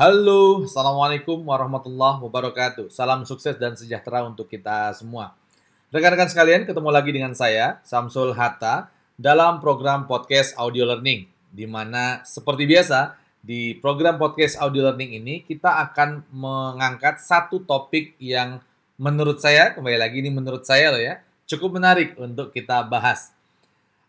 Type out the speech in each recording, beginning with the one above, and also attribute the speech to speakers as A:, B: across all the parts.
A: Halo, Assalamualaikum warahmatullahi wabarakatuh. Salam sukses dan sejahtera untuk kita semua. Rekan-rekan sekalian, ketemu lagi dengan saya, Samsul Hatta, dalam program podcast Audio Learning. Di mana, seperti biasa, di program podcast Audio Learning ini, kita akan mengangkat satu topik yang menurut saya, kembali lagi ini menurut saya loh ya, cukup menarik untuk kita bahas.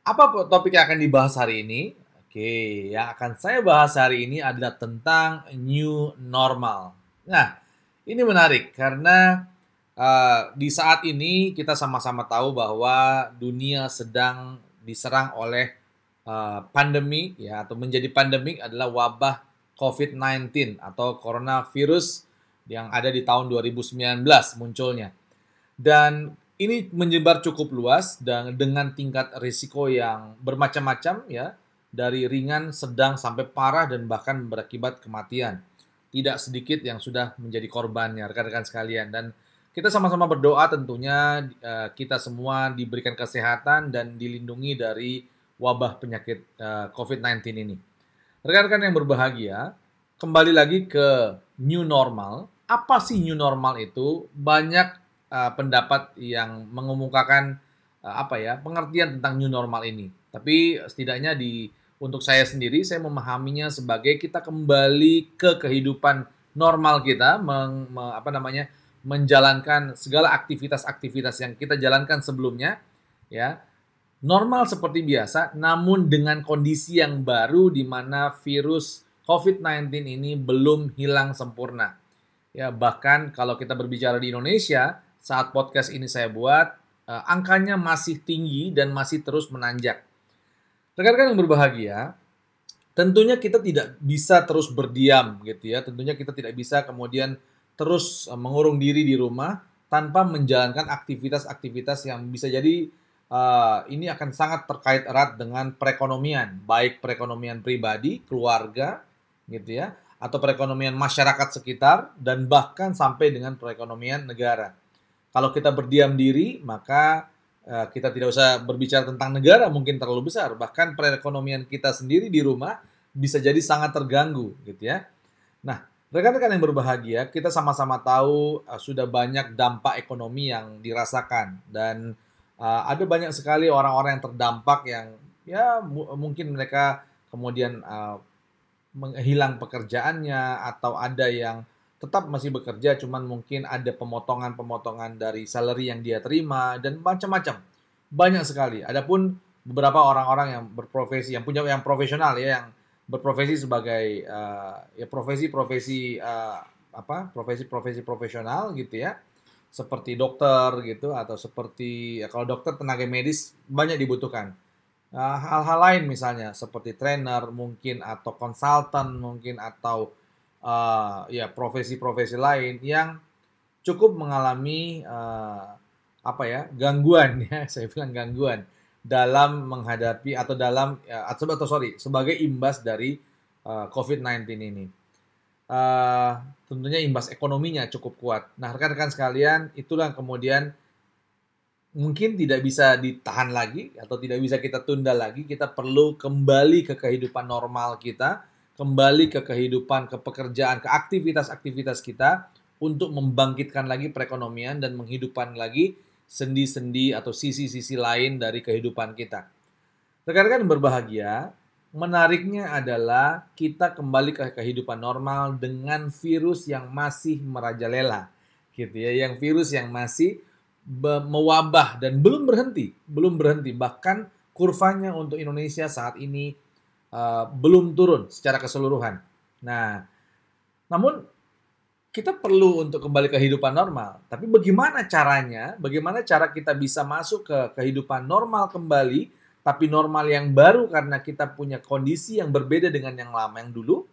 A: Apa topik yang akan dibahas hari ini? Oke, yang akan saya bahas hari ini adalah tentang new normal. Nah, ini menarik karena uh, di saat ini kita sama-sama tahu bahwa dunia sedang diserang oleh uh, pandemi ya atau menjadi pandemik adalah wabah COVID-19 atau coronavirus yang ada di tahun 2019 munculnya. Dan ini menyebar cukup luas dan dengan tingkat risiko yang bermacam-macam ya dari ringan, sedang sampai parah dan bahkan berakibat kematian. Tidak sedikit yang sudah menjadi korbannya, rekan-rekan sekalian. Dan kita sama-sama berdoa tentunya uh, kita semua diberikan kesehatan dan dilindungi dari wabah penyakit eh, COVID-19 ini. Rekan-rekan yang berbahagia, kembali lagi ke new normal. Apa sih new normal itu? Banyak uh, pendapat yang mengemukakan apa ya pengertian tentang new normal ini. Tapi setidaknya di untuk saya sendiri saya memahaminya sebagai kita kembali ke kehidupan normal kita meng, me, apa namanya menjalankan segala aktivitas-aktivitas yang kita jalankan sebelumnya ya. Normal seperti biasa namun dengan kondisi yang baru di mana virus COVID-19 ini belum hilang sempurna. Ya bahkan kalau kita berbicara di Indonesia saat podcast ini saya buat eh, angkanya masih tinggi dan masih terus menanjak Rekan-rekan yang berbahagia, tentunya kita tidak bisa terus berdiam gitu ya. Tentunya kita tidak bisa kemudian terus eh, mengurung diri di rumah tanpa menjalankan aktivitas-aktivitas yang bisa jadi uh, ini akan sangat terkait erat dengan perekonomian, baik perekonomian pribadi, keluarga, gitu ya, atau perekonomian masyarakat sekitar dan bahkan sampai dengan perekonomian negara. Kalau kita berdiam diri, maka kita tidak usah berbicara tentang negara mungkin terlalu besar, bahkan perekonomian kita sendiri di rumah bisa jadi sangat terganggu gitu ya. Nah, rekan-rekan yang berbahagia, kita sama-sama tahu uh, sudah banyak dampak ekonomi yang dirasakan dan uh, ada banyak sekali orang-orang yang terdampak yang ya mungkin mereka kemudian uh, menghilang pekerjaannya atau ada yang tetap masih bekerja, cuman mungkin ada pemotongan-pemotongan dari salary yang dia terima dan macam-macam. Banyak sekali. Adapun beberapa orang-orang yang berprofesi, yang punya yang profesional ya, yang berprofesi sebagai uh, ya profesi-profesi uh, apa? profesi-profesi profesional gitu ya. Seperti dokter gitu atau seperti ya kalau dokter tenaga medis banyak dibutuhkan. hal hal-hal lain misalnya seperti trainer mungkin atau konsultan mungkin atau uh, ya profesi-profesi lain yang cukup mengalami uh, apa ya gangguan ya saya bilang gangguan dalam menghadapi atau dalam ya, atau, atau sorry sebagai imbas dari uh, COVID-19 ini. Uh, tentunya imbas ekonominya cukup kuat. Nah rekan-rekan sekalian itulah kemudian mungkin tidak bisa ditahan lagi atau tidak bisa kita tunda lagi. Kita perlu kembali ke kehidupan normal kita kembali ke kehidupan, ke pekerjaan, ke aktivitas-aktivitas kita untuk membangkitkan lagi perekonomian dan menghidupkan lagi sendi-sendi atau sisi-sisi lain dari kehidupan kita. Rekan-rekan berbahagia, menariknya adalah kita kembali ke kehidupan normal dengan virus yang masih merajalela, gitu ya, yang virus yang masih mewabah dan belum berhenti, belum berhenti. Bahkan kurvanya untuk Indonesia saat ini uh, belum turun secara keseluruhan. Nah, namun kita perlu untuk kembali ke kehidupan normal. Tapi bagaimana caranya? Bagaimana cara kita bisa masuk ke kehidupan normal kembali, tapi normal yang baru karena kita punya kondisi yang berbeda dengan yang lama yang dulu?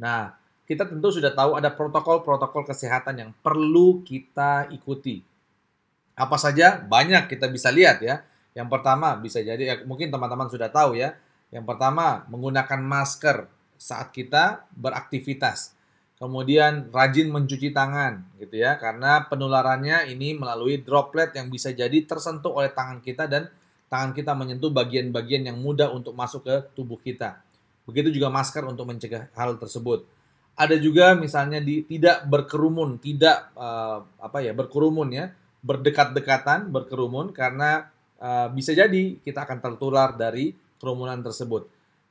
A: Nah, kita tentu sudah tahu ada protokol-protokol kesehatan yang perlu kita ikuti. Apa saja? Banyak kita bisa lihat ya. Yang pertama bisa jadi ya, mungkin teman-teman sudah tahu ya yang pertama, menggunakan masker saat kita beraktivitas. Kemudian rajin mencuci tangan gitu ya karena penularannya ini melalui droplet yang bisa jadi tersentuh oleh tangan kita dan tangan kita menyentuh bagian-bagian yang mudah untuk masuk ke tubuh kita. Begitu juga masker untuk mencegah hal tersebut. Ada juga misalnya di tidak berkerumun, tidak uh, apa ya berkerumun ya, berdekat-dekatan, berkerumun karena uh, bisa jadi kita akan tertular dari kerumunan tersebut.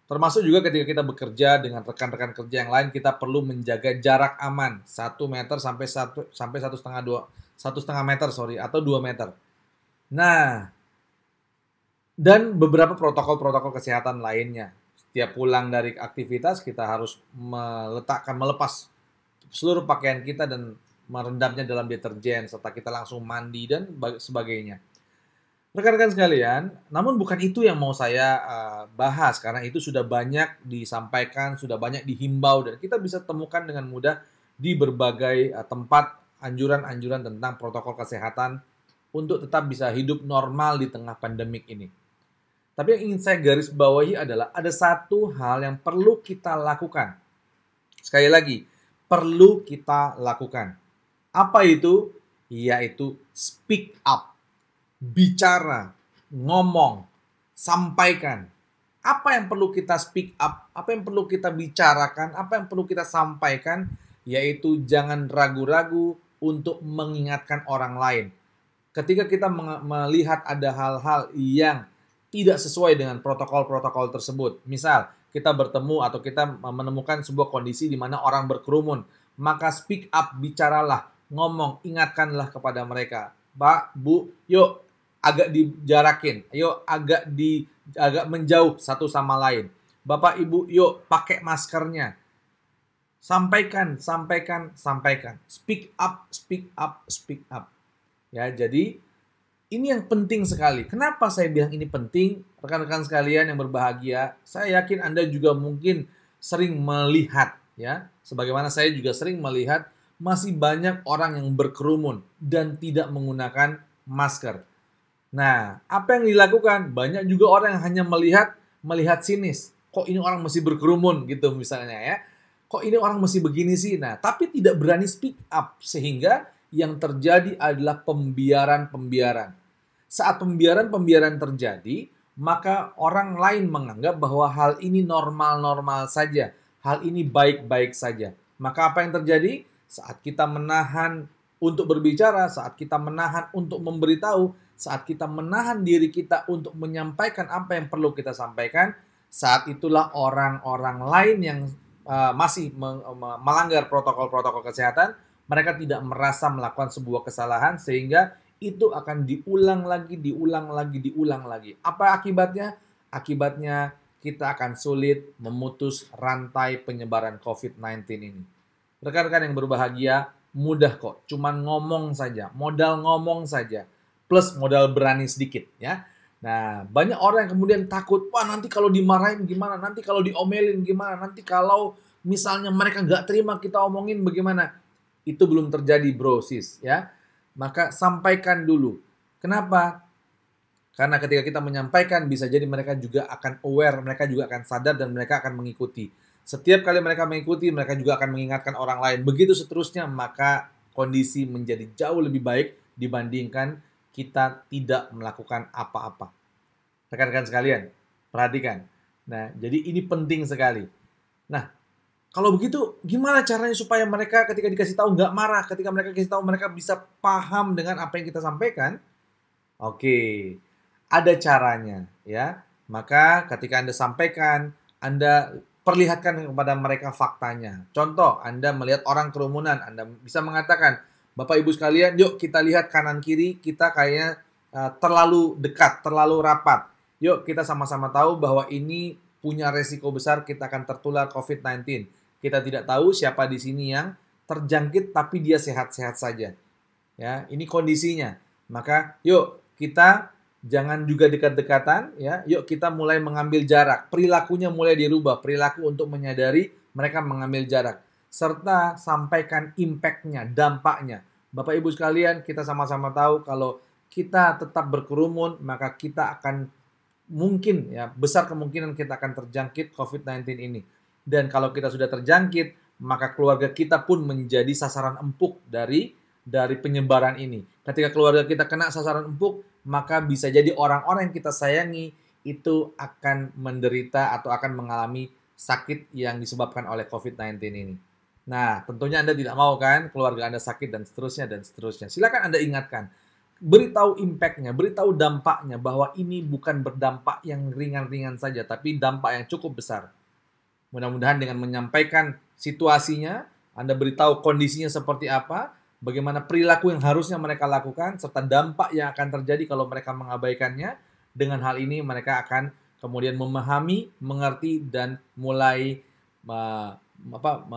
A: Termasuk juga ketika kita bekerja dengan rekan-rekan kerja yang lain, kita perlu menjaga jarak aman satu meter sampai satu sampai satu setengah dua satu setengah meter sorry atau dua meter. Nah, dan beberapa protokol-protokol kesehatan lainnya setiap pulang dari aktivitas kita harus meletakkan melepas seluruh pakaian kita dan merendamnya dalam deterjen serta kita langsung mandi dan sebagainya. Rekan-rekan sekalian, namun bukan itu yang mau saya uh, bahas karena itu sudah banyak disampaikan, sudah banyak dihimbau dan kita bisa temukan dengan mudah di berbagai uh, tempat anjuran-anjuran tentang protokol kesehatan untuk tetap bisa hidup normal di tengah pandemik ini. Tapi yang ingin saya garis bawahi adalah ada satu hal yang perlu kita lakukan. Sekali lagi, perlu kita lakukan. Apa itu? Yaitu speak up. Bicara, ngomong, sampaikan. Apa yang perlu kita speak up? Apa yang perlu kita bicarakan? Apa yang perlu kita sampaikan? Yaitu jangan ragu-ragu untuk mengingatkan orang lain. Ketika kita melihat ada hal-hal yang tidak sesuai dengan protokol-protokol tersebut. Misal, kita bertemu atau kita menemukan sebuah kondisi di mana orang berkerumun, maka speak up, bicaralah, ngomong, ingatkanlah kepada mereka. Pak, Bu, yuk agak dijarakin, yuk agak di agak menjauh satu sama lain. Bapak, Ibu, yuk pakai maskernya. Sampaikan, sampaikan, sampaikan. Speak up, speak up, speak up. Ya, jadi ini yang penting sekali. Kenapa saya bilang ini penting? Rekan-rekan sekalian yang berbahagia, saya yakin Anda juga mungkin sering melihat ya, sebagaimana saya juga sering melihat masih banyak orang yang berkerumun dan tidak menggunakan masker. Nah, apa yang dilakukan? Banyak juga orang yang hanya melihat melihat sinis. Kok ini orang masih berkerumun gitu misalnya ya. Kok ini orang masih begini sih? Nah, tapi tidak berani speak up sehingga yang terjadi adalah pembiaran-pembiaran. Saat pembiaran-pembiaran terjadi, maka orang lain menganggap bahwa hal ini normal-normal saja, hal ini baik-baik saja. Maka apa yang terjadi? Saat kita menahan untuk berbicara, saat kita menahan untuk memberitahu, saat kita menahan diri kita untuk menyampaikan apa yang perlu kita sampaikan, saat itulah orang-orang lain yang uh, masih melanggar protokol-protokol kesehatan mereka tidak merasa melakukan sebuah kesalahan sehingga itu akan diulang lagi, diulang lagi, diulang lagi. Apa akibatnya? Akibatnya kita akan sulit memutus rantai penyebaran COVID-19 ini. Rekan-rekan yang berbahagia, mudah kok. Cuman ngomong saja, modal ngomong saja. Plus modal berani sedikit ya. Nah, banyak orang yang kemudian takut, wah nanti kalau dimarahin gimana, nanti kalau diomelin gimana, nanti kalau misalnya mereka nggak terima kita omongin bagaimana? Itu belum terjadi bro sis ya. Maka sampaikan dulu. Kenapa? Karena ketika kita menyampaikan bisa jadi mereka juga akan aware mereka juga akan sadar dan mereka akan mengikuti. Setiap kali mereka mengikuti mereka juga akan mengingatkan orang lain. Begitu seterusnya maka kondisi menjadi jauh lebih baik dibandingkan kita tidak melakukan apa-apa rekan-rekan sekalian perhatikan nah jadi ini penting sekali nah kalau begitu, gimana caranya supaya mereka ketika dikasih tahu nggak marah, ketika mereka kasih tahu mereka bisa paham dengan apa yang kita sampaikan? Oke, ada caranya ya. Maka ketika Anda sampaikan, Anda perlihatkan kepada mereka faktanya. Contoh, Anda melihat orang kerumunan, Anda bisa mengatakan, Bapak Ibu sekalian, yuk kita lihat kanan kiri, kita kayaknya uh, terlalu dekat, terlalu rapat. Yuk kita sama-sama tahu bahwa ini punya resiko besar kita akan tertular COVID-19 kita tidak tahu siapa di sini yang terjangkit tapi dia sehat-sehat saja. Ya, ini kondisinya. Maka yuk kita jangan juga dekat-dekatan ya. Yuk kita mulai mengambil jarak. Perilakunya mulai dirubah, perilaku untuk menyadari mereka mengambil jarak serta sampaikan impactnya, dampaknya. Bapak Ibu sekalian, kita sama-sama tahu kalau kita tetap berkerumun, maka kita akan mungkin ya besar kemungkinan kita akan terjangkit COVID-19 ini. Dan kalau kita sudah terjangkit, maka keluarga kita pun menjadi sasaran empuk dari dari penyebaran ini. Ketika keluarga kita kena sasaran empuk, maka bisa jadi orang-orang yang kita sayangi itu akan menderita atau akan mengalami sakit yang disebabkan oleh COVID-19 ini. Nah, tentunya Anda tidak mau kan keluarga Anda sakit dan seterusnya dan seterusnya. Silakan Anda ingatkan. Beritahu impact-nya, beritahu dampaknya bahwa ini bukan berdampak yang ringan-ringan saja, tapi dampak yang cukup besar. Mudah-mudahan dengan menyampaikan situasinya, Anda beritahu kondisinya seperti apa, bagaimana perilaku yang harusnya mereka lakukan, serta dampak yang akan terjadi kalau mereka mengabaikannya. Dengan hal ini mereka akan kemudian memahami, mengerti, dan mulai apa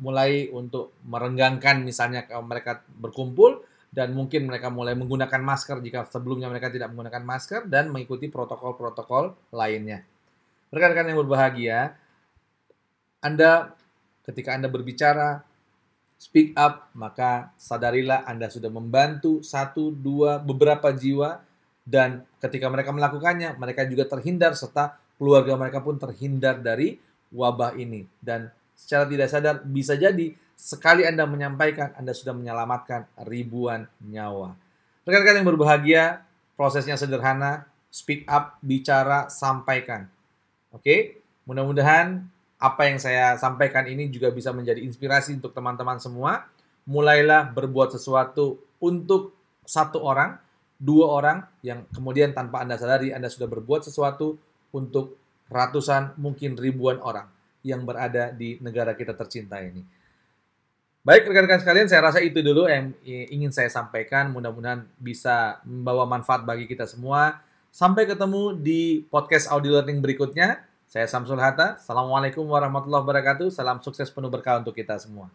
A: mulai untuk merenggangkan misalnya mereka berkumpul dan mungkin mereka mulai menggunakan masker jika sebelumnya mereka tidak menggunakan masker dan mengikuti protokol-protokol lainnya. Rekan-rekan yang berbahagia, Anda ketika Anda berbicara speak up, maka sadarilah Anda sudah membantu satu, dua, beberapa jiwa dan ketika mereka melakukannya, mereka juga terhindar serta keluarga mereka pun terhindar dari wabah ini. Dan secara tidak sadar bisa jadi sekali Anda menyampaikan, Anda sudah menyelamatkan ribuan nyawa. Rekan-rekan yang berbahagia, prosesnya sederhana, speak up, bicara, sampaikan. Oke, mudah-mudahan apa yang saya sampaikan ini juga bisa menjadi inspirasi untuk teman-teman semua. Mulailah berbuat sesuatu untuk satu orang, dua orang yang kemudian tanpa Anda sadari Anda sudah berbuat sesuatu untuk ratusan, mungkin ribuan orang yang berada di negara kita tercinta ini. Baik rekan-rekan sekalian, saya rasa itu dulu yang ingin saya sampaikan. Mudah-mudahan bisa membawa manfaat bagi kita semua. Sampai ketemu di podcast audio learning berikutnya. Saya Samsul Hatta. Assalamualaikum warahmatullahi wabarakatuh. Salam sukses penuh berkah untuk kita semua.